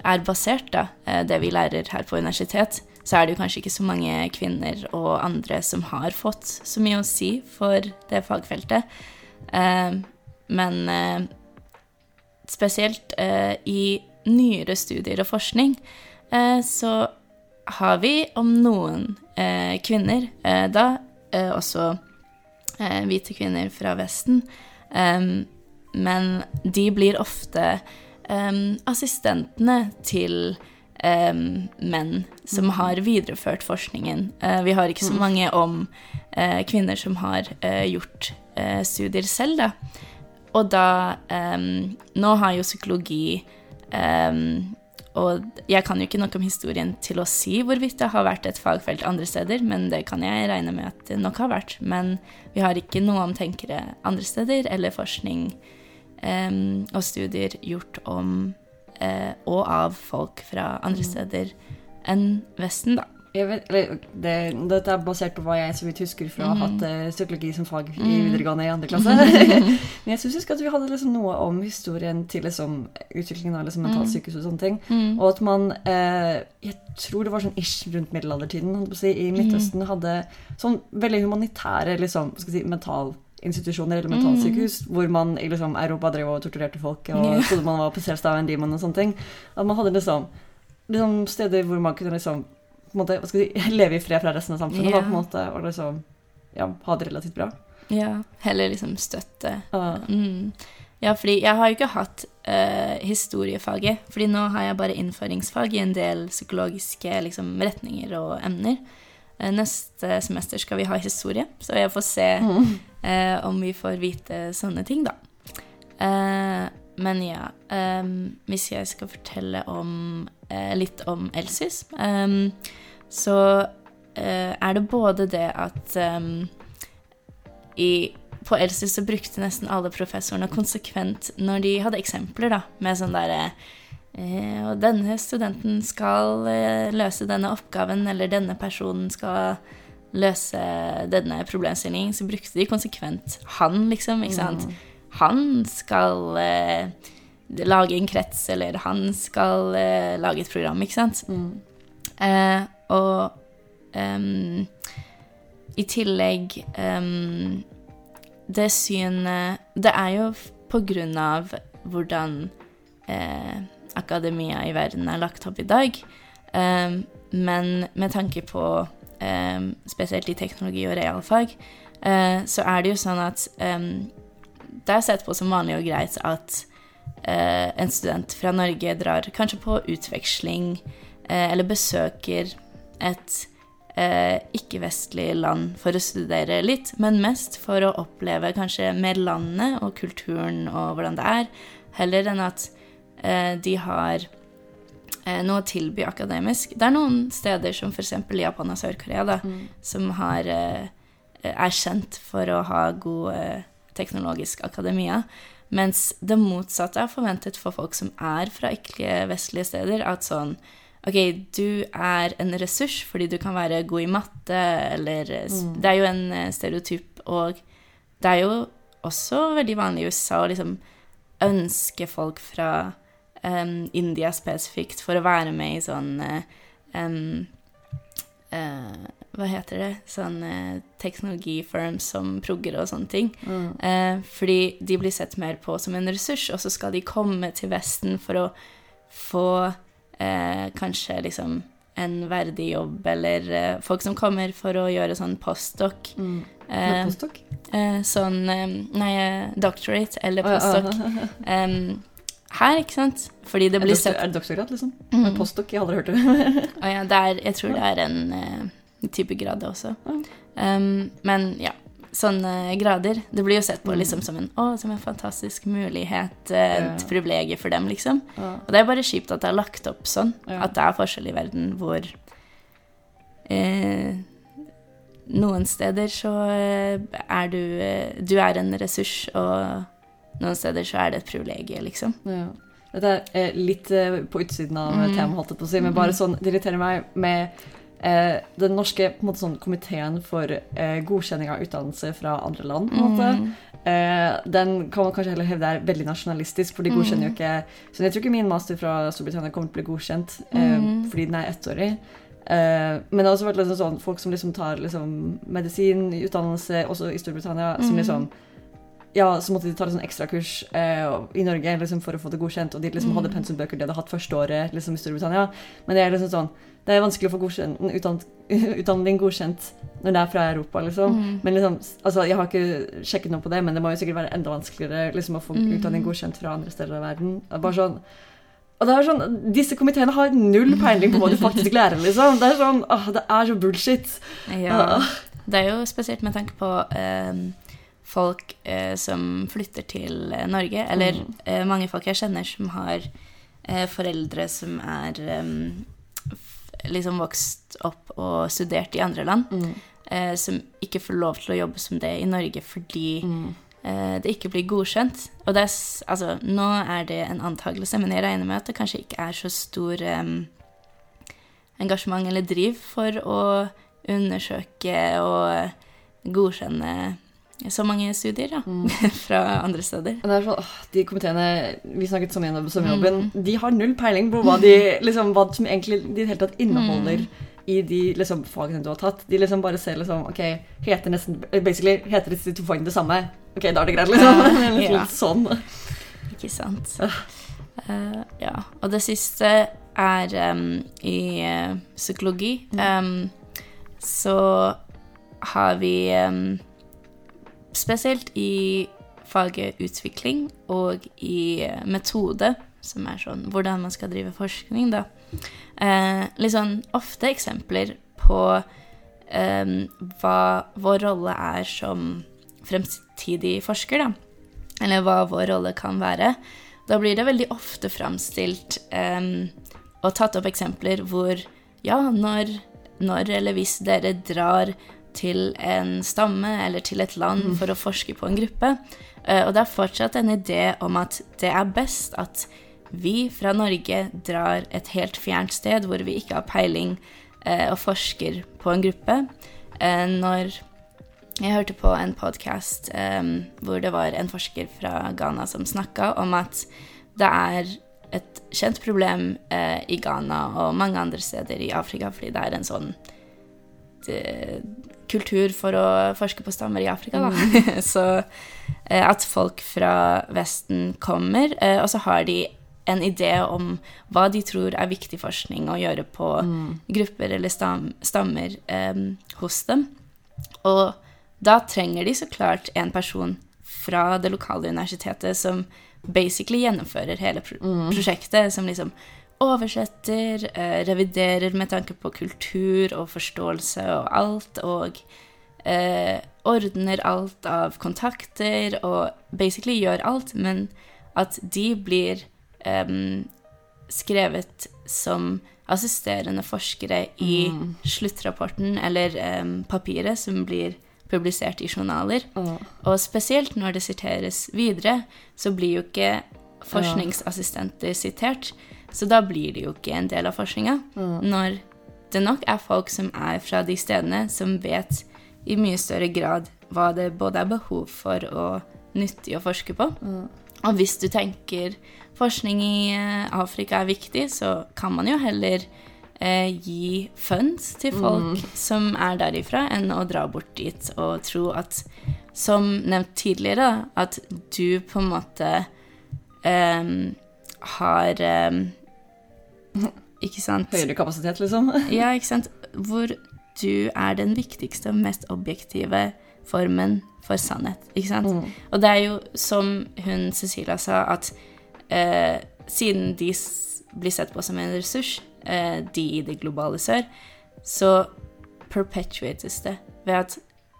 er basert, da, eh, det vi lærer her på universitet, så er det jo kanskje ikke så mange kvinner og andre som har fått så mye å si for det fagfeltet. Men eh, spesielt eh, i nyere studier og forskning eh, så har vi om noen eh, kvinner, eh, da eh, også eh, hvite kvinner fra Vesten, em, men de blir ofte em, assistentene til em, menn som har videreført forskningen. Eh, vi har ikke så mange om eh, kvinner som har gjort studier selv, da. Og da um, Nå har jo psykologi um, Og jeg kan jo ikke noe om historien til å si hvorvidt det har vært et fagfelt andre steder, men det kan jeg regne med at det nok har vært. Men vi har ikke noe om tenkere andre steder, eller forskning um, og studier gjort om uh, og av folk fra andre steder enn Vesten, da. Vet, eller, det, dette er basert på hva jeg så vidt husker fra ha hatt eh, psykologi som fag i videregående i andre klasse. [laughs] Men jeg syns at vi hadde liksom noe om historien til liksom, utviklingen av liksom, mentalsykehus og sånne ting. Og at man eh, Jeg tror det var sånn ish rundt middelaldertiden si, i Midtøsten hadde sånn veldig humanitære liksom, skal si, mental mentalinstitusjoner eller mentalsykehus, hvor man i liksom, Europa drev og torturerte folk og yeah. trodde man var possessed av en demon og sånne ting. At man hadde liksom, liksom steder hvor man kunne liksom måte, si, [laughs] leve i fred fra resten av samfunnet. Yeah. Da, måte, og liksom, ja, ha det relativt bra. Ja, heller liksom støtte. Uh. Mm. Ja, fordi jeg har jo ikke hatt uh, historiefaget, fordi nå har jeg bare innføringsfag i en del psykologiske liksom, retninger og emner. Uh, neste semester skal vi ha historie, så jeg får se eh, om vi får vite sånne ting, da. Men ja, um, hvis jeg skal fortelle om, litt om Elsis, så eh, er det både det at i, på Elsis så brukte nesten alle professorene konsekvent når de hadde eksempler da, med sånn derre eh, og denne studenten skal eh, løse denne oppgaven, eller denne personen skal løse denne problemstillingen, så brukte de konsekvent han, liksom. ikke sant? Han skal eh, lage en krets, eller han skal eh, lage et program, ikke sant? Eh, og um, i tillegg um, Det synet Det er jo på grunn av hvordan eh, akademia i verden er lagt opp i dag. Um, men med tanke på spesielt i teknologi og realfag, eh, så er det jo sånn at det er sett på som vanlig og greit at en student fra Norge drar kanskje på utveksling eh, eller besøker et eh, ikke-vestlig land for å studere litt, men mest for å oppleve kanskje mer landet og kulturen og hvordan det er, heller enn at eh, de har eh, noe å tilby akademisk. Det er noen steder som f.eks. Japan og Sør-Korea, da, som har, eh, er kjent for å ha god eh, teknologisk akademia. Mens det motsatte er forventet for folk som er fra ikke-vestlige steder. At sånn OK, du er en ressurs fordi du kan være god i matte, eller Det er jo en eh, stereotyp, og det er jo også veldig vanlig i USA å liksom ønske folk fra um, India spesifikt for å være med i sånn um, eh, Hva heter det? Sånn eh, teknologifirms som progger og sånne ting. Eh, fordi de blir sett mer på som en ressurs, og så skal de komme til Vesten for å få eh, kanskje liksom en verdig jobb, eller eh, folk som kommer for å gjøre sånn postdoc. Eh, Postdoc? eh, sånn Nei, doctorate eller Ah, ah, postdoc. [laughs] Em, her, ikke sant? Fordi det blir sett er det doktorgrad, liksom? Mm. Postdoc, jeg har aldri hørt det. [laughs] Å ja, det er, jeg tror det er en type grader også. Um, men ja, sånne grader Det blir jo sett på liksom som en, å, som en fantastisk mulighet, eh, et Ja. privilegium for dem, liksom. Ja. Og det er bare kjipt at det er lagt opp sånn. Ja. At det er forskjell i verden hvor eh, Noen steder så eh, er du eh, Du er en ressurs, og noen steder så er det et privilegium, liksom. Ja. Dette er litt på utsiden av Mm. temaet, holdt jeg på å si, men bare sånn, det irriterer meg med eh, den norske måte, sånn, komiteen for eh, godkjenning av utdannelse fra andre land. på en måte. Mm. Eh, den kan man kanskje heller hevde er veldig nasjonalistisk, for de godkjenner jo ikke Så jeg tror ikke min master fra Storbritannia kommer til å bli godkjent, eh, Mm. fordi den er ettårig. Eh, men det har også vært liksom sånn, folk som liksom tar liksom, medisin, utdannelse, også i Storbritannia, som Mm. liksom ja, så måtte de ta et sånn ekstrakurs eh, i Norge liksom, for å få det godkjent. Og de liksom Mm. hadde pensumbøker de hadde hatt første året liksom, i Storbritannia. Men det er liksom sånn Det er vanskelig å få godkjent, utdann, [laughs] utdanning godkjent når det er fra Europa, liksom. Mm. Men liksom, altså, Jeg har ikke sjekket noe på det, men det må jo sikkert være enda vanskeligere liksom, å få Mm. utdanning godkjent fra andre steder av verden. Er Bare sånn og det er sånn, Disse komiteene har null peiling på hva du faktisk lærer. liksom. Det er sånn, åh, det er så bullshit. Ja. Det er jo spesielt med tanke på eh, folk eh, som flytter til eh, Norge, eller Mm. eh, mange folk jeg kjenner som har eh, foreldre som er liksom vokst opp og studert i andre land, Mm. eh, som ikke får lov til å jobbe som det i Norge fordi Mm. eh, det ikke blir godkjent. Og det er, altså, nå er det en antakelse, men jeg regner med at det kanskje ikke er så stor em, engasjement eller driv for å undersøke og godkjenne så mange studier da, Mm. [laughs] fra andre steder. Er sånn, åh, de komiteene vi snakket som igjen om sommerjobben, Mm. de har null peiling på hva, de, liksom, hva som egentlig de hele tatt inneholder Mm. i de liksom, fagene du har tatt. De liksom bare ser liksom Ok, heter nesten Basically heter disse to fagene det samme. Ok, da er det greit, liksom. [laughs] litt, Ja. sånn. Ikke sant? Uh, ja. Og det siste er um, i uh, psykologi. Um, så har vi em, Spesielt i faget utvikling og i eh, metode, som er sånn hvordan man skal drive forskning, da. Eh, sånn ofte eksempler på eh, hva vår rolle er som fremtidig forsker, da. Eller hva vår rolle kan være. Da blir det veldig ofte framstilt eh, og tatt opp eksempler hvor ja, når, når eller hvis dere drar til en stamme eller til et land for å forske på en gruppe. eh, og det er fortsatt en idé om at det er best at vi fra Norge drar et helt fjernt sted hvor vi ikke har peiling eh, og forsker på en gruppe. Eh, når jeg hørte på en podkast hvor det var en forsker fra Ghana som snakka om at det er et kjent problem i Ghana og mange andre steder i Afrika, fordi det er en sånn det, kultur for å forske på stammer i Afrika, da. Mm. [laughs] så uh, at folk fra Vesten kommer, uh, og så har de en idé om hva de tror er viktig forskning å gjøre på mm. grupper eller stam, stammer um, hos dem. Og da trenger de så klart en person fra det lokale universitetet som basically gjennomfører hele pro mm. prosjektet, som liksom oversetter, eh, reviderer med tanke på kultur og forståelse og alt, og eh, ordner alt av kontakter og basically gjør alt, men at de blir eh, skrevet som assisterende forskere i mm. sluttrapporten eller eh, papiret som blir publisert i journaler. Mm. Og spesielt når det siteres videre, så blir jo ikke forskningsassistenter sitert. Så da blir det jo ikke en del av forskninga. Mm. Når det nok er folk som er fra de stedene, som vet i mye større grad hva det både er behov for og nyttig å forske på. Mm. Og hvis du tenker forskning i eh, Afrika er viktig, så kan man jo heller eh, gi funds til folk mm. som er derifra, enn å dra bort dit og tro at Som nevnt tidligere, at du på en måte eh, har eh, Ikke sant? Høyere kapasitet, liksom? [laughs] ja, ikke sant. Hvor du er den viktigste og mest objektive formen for sannhet. Ikke sant? Mm. Og det er jo som hun Cecilia sa, at eh, siden de blir sett på som en ressurs, Eh, de i det globale sør, så perpetuates det ved at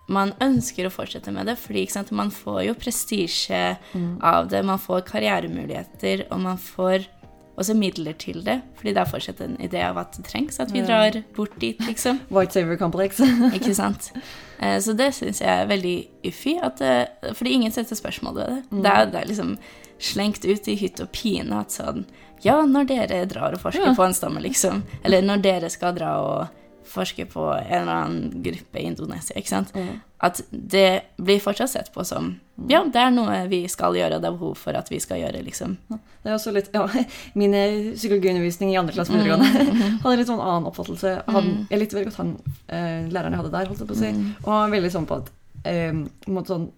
man ønsker å fortsette med det, fordi man får jo prestisje mm. av det, man får karrieremuligheter, og man får også midler til det, fordi det er fortsatt en idé av at det trengs at vi drar bort dit, liksom. [laughs] White saver complex. [laughs] Ikke sant. Eh, så det syns jeg er veldig uffy, fordi ingen setter spørsmål ved det. Mm. Det, er, det, er, liksom slengt ut i hytt og pine at sånn Ja, når dere drar og forsker ja. på en stamme, liksom. Eller når dere skal dra og forske på en eller annen gruppe i Indonesia, ikke sant. Mm. At det blir fortsatt sett på som mm. Ja, det er noe vi skal gjøre, og det er behov for at vi skal gjøre, liksom. Det er også litt Ja, [laughs] min psykologiundervisning i andre klasse på videregående mm. [laughs] hadde litt sånn annen oppfattelse. Han, mm. jeg likte veldig godt han eh, læreren jeg hadde der, holdt jeg på å si, mm. og han var veldig sånn på at eh, sånn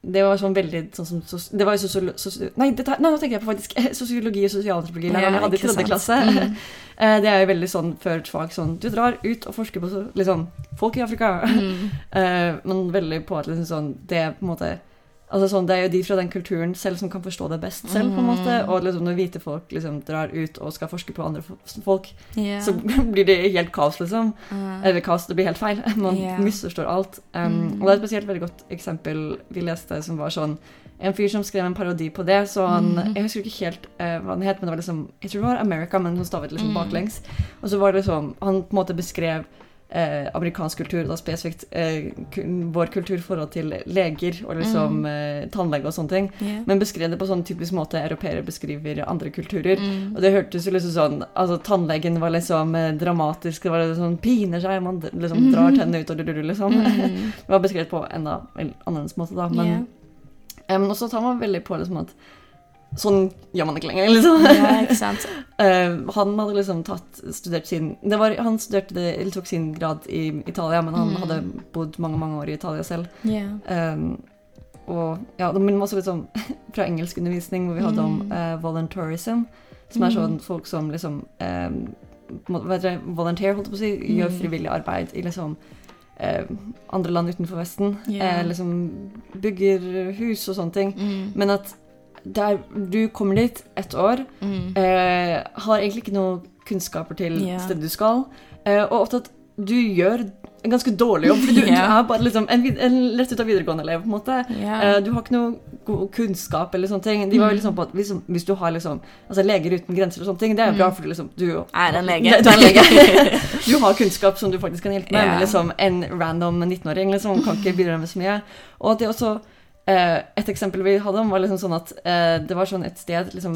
det var sånn veldig sånn som sos, Det var jo sosiolo, sosio, nei, dette, nei, nå tenker jeg på faktisk sosiologi og sosialantropologi. Ja, jeg hadde i tredje klasse. Mm. [laughs] Eh, det er jo veldig sånn før et fag sånn Du drar ut og forsker på liksom, folk i Afrika. Mm. uh, [laughs] men veldig på at liksom sånn Det på en måte Altså sånn, Det er jo de fra den kulturen selv som kan forstå det best selv. på en måte, mm. Og liksom når hvite folk liksom drar ut og skal forske på andre folk, yeah. så [laughs] blir det helt kaos, liksom. Uh. Eller kaos, det blir helt feil. [laughs] Man yeah. misforstår alt. Um, mm. Og det er et spesielt veldig godt eksempel vi leste, som var sånn En fyr som skrev en parodi på det. så han, mm. Jeg husker ikke helt uh, hva han het, men det var liksom Jeg tror det var America, men han stavet liksom mm. baklengs. Og så var det liksom Han på en måte beskrev eh, amerikansk kultur, da spesifikt eh, vår kulturforhold til leger og liksom mm. eh, tannlege og sånne ting, yeah. men beskrev det på sånn typisk måte europeere beskriver andre kulturer. Mm. Og det hørtes jo liksom sånn Altså, tannlegen var liksom eh, dramatisk, det var liksom sånn piner seg, man liksom mm. drar tennene ut og du, liksom. Mm. [laughs] det var beskrevet på en enda annerledes måte, da. Men yeah. um, og så tar man veldig på liksom at Sånn gjør man ikke lenger, liksom. Ja, ikke sant? uh, [laughs] han hadde liksom tatt, studert sin var, Han studerte eller tok sin grad i Italia, men han mm. hadde bodd mange mange år i Italia selv. Yeah. Um, og ja, det minner meg også litt om [laughs] fra engelskundervisning hvor vi hadde om uh, volunteerism, som er sånn mm. folk som liksom um, vet dere, Volunteer, holdt jeg på å si, gjør mm. frivillig arbeid i liksom uh, andre land utenfor Vesten. Yeah. liksom bygger hus og sånne ting. Mm. Men at der du kommer dit ett år, mm. eh, har egentlig ikke noe kunnskaper til yeah. stedet du skal, eh, og ofte at du gjør en ganske dårlig jobb. For du, yeah. du [laughs] er bare liksom en, en rett ut av videregående elev. på en måte. Yeah. Eh, du har ikke noe god kunnskap eller sånne ting. De var liksom på at hvis, hvis, du har liksom altså Leger uten grenser og sånne ting, det er jo bra, mm. for liksom, du er en [laughs] lege. Du, er en lege. [laughs] du har kunnskap som du faktisk kan hjelpe med, men liksom en random 19-åring liksom, kan ikke bidra med så mye. Og det også eh, Et eksempel vi hadde om, var liksom sånn at eh, det var sånn et sted liksom,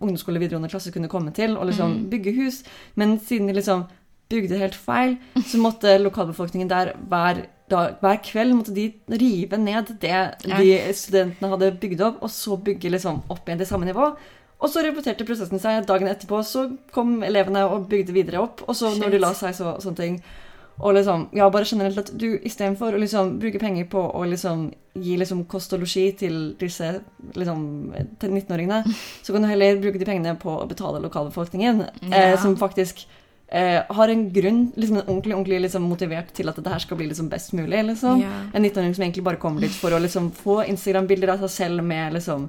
ungdomsskole videregående klasse kunne komme til og liksom Mm. bygge hus, men siden de liksom bygde helt feil, [laughs] så måtte lokalbefolkningen der hver, dag, hver kveld måtte de rive ned det de studentene hadde bygd opp, og så bygge liksom opp igjen til samme nivå. Og så repeterte prosessen seg. Dagen etterpå så kom elevene og bygde videre opp. Og så når de la seg, så sånne ting. Og liksom, ja, bare generelt at du istedenfor å liksom bruke penger på å liksom gi liksom kost og losji til disse liksom, 19-åringene, så kan du heller bruke de pengene på å betale lokalbefolkningen, eh, som faktisk eh, har en grunn, liksom en ordentlig, ordentlig liksom, motivert til at dette her skal bli liksom best mulig. liksom. Ja. En 19-åring som egentlig bare kommer dit for å liksom få Instagram-bilder av seg selv med liksom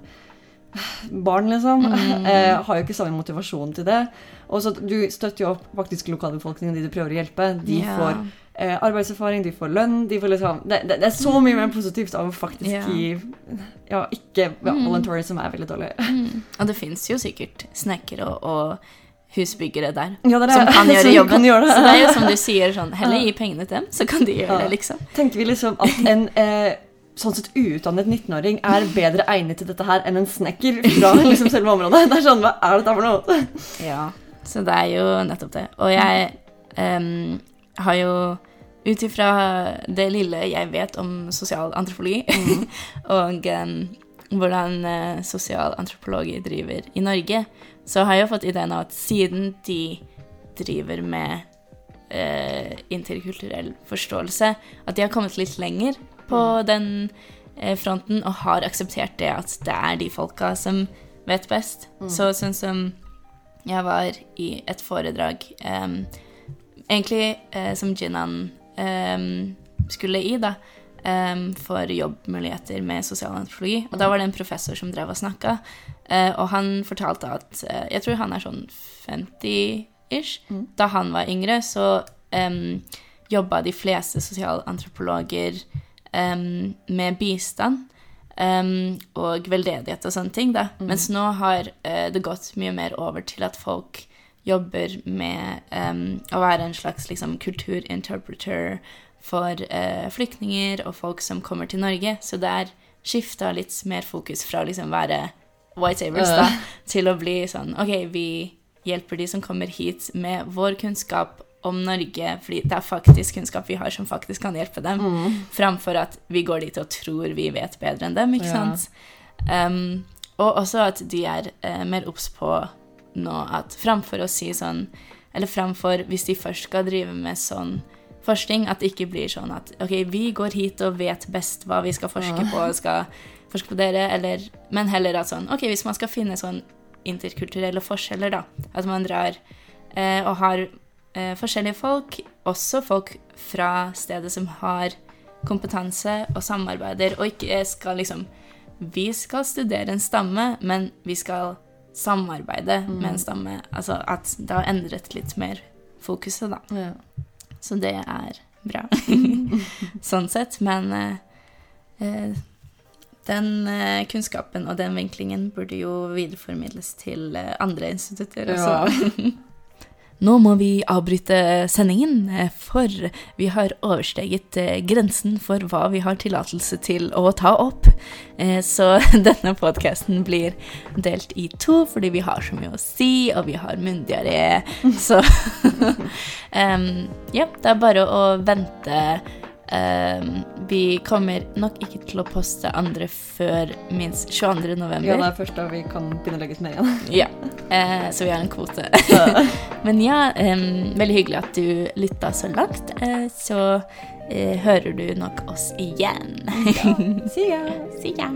barn, liksom. Mm. [laughs] Eh, har jo ikke samme motivasjon til det. Og så du støtter jo opp faktisk lokalbefolkningen, de du prøver å hjelpe. De yeah. får eh, arbeidserfaring, de får lønn, de får liksom det, det, det er så mye mer positivt av å faktisk yeah. gi Ja, ikke ja, Mm. voluntary, som er veldig dårlig. Mm. Og det fins jo sikkert snekkere og, og husbyggere der Ja, det det. [laughs] som kan gjøre jobben. kan gjøre. Så det er jo som du sier, sånn heller gi pengene til dem, så kan de gjøre Ja. det, liksom. Tenker vi liksom at en eh, sånn sett uutdannet 19-åring er bedre egnet til dette her enn en snekker fra [laughs] liksom selve området? Det er sånn, Hva er dette for noe? [laughs] Ja, så det er jo nettopp det. Og jeg um, har jo ut ifra det lille jeg vet om sosial antropologi, [laughs] og um, hvordan uh, sosialantropologer driver i Norge, så har jeg jo fått ideen av at siden de driver med uh, interkulturell forståelse, at de har kommet litt lenger på den eh, fronten og har akseptert det at det er de folka som vet best. Så sånn som jeg var i et foredrag um, Egentlig uh, som Jinan um, skulle i, da. Um, for jobbmuligheter med sosialantropologi. Og da var det en professor som drev og snakka, uh, og han fortalte at uh, Jeg tror han er sånn 50-ish. Mm. Da han var yngre, så um, jobba de fleste sosialantropologer em, med bistand. um, og veldedighet og sånne ting, da. Mens nå har uh, det gått mye mer over til at folk jobber med um, å være en slags liksom, kulturinterpreter for uh, flyktninger og folk som kommer til Norge. Så det er skifta litt mer fokus fra å liksom være white savers da, til å bli sånn OK, vi hjelper de som kommer hit med vår kunnskap om Norge, fordi det er faktisk kunnskap vi har som faktisk kan hjelpe dem, framfor at vi går dit og tror vi vet bedre enn dem, ikke Ja. sant? Um, og også at de er uh, mer obs på nå at framfor å si sånn Eller framfor, hvis de først skal drive med sånn forskning, at det ikke blir sånn at OK, vi går hit og vet best hva vi skal forske Ja. på, og skal forske på dere, eller Men heller at sånn OK, hvis man skal finne sånn interkulturelle forskjeller, da, at man drar eh, og har forskjellige folk, også folk fra stedet som har kompetanse og samarbeider, og ikke skal liksom Vi skal studere en stamme, men vi skal samarbeide med en stamme. Altså at det har endret litt mer fokuset, da. Ja. Så det er bra. [laughs] [laughs] sånn sett. Men eh, eh, den eh, kunnskapen og den vinklingen burde jo videreformidles til eh, andre institutter også. [laughs] Nå må vi avbryte sendingen, eh, for vi har oversteget eh, grensen for hva vi har tillatelse til å ta opp. Eh, Så [laughs] denne podkasten blir delt i to fordi vi har så mye å si, og vi har munndiaré. [laughs] Så [laughs] um, ja, det er bare å vente. Em, vi kommer nok ikke til å poste andre før minst 22. november. ja, det er først da vi kan begynne å legge ut mer igjen. [laughs] Ja, uh, så vi har en kvote. [laughs] Men ja, um, veldig hyggelig at du lytta så langt. Uh, så uh, hører du nok oss igjen. [laughs] See ya! See ya!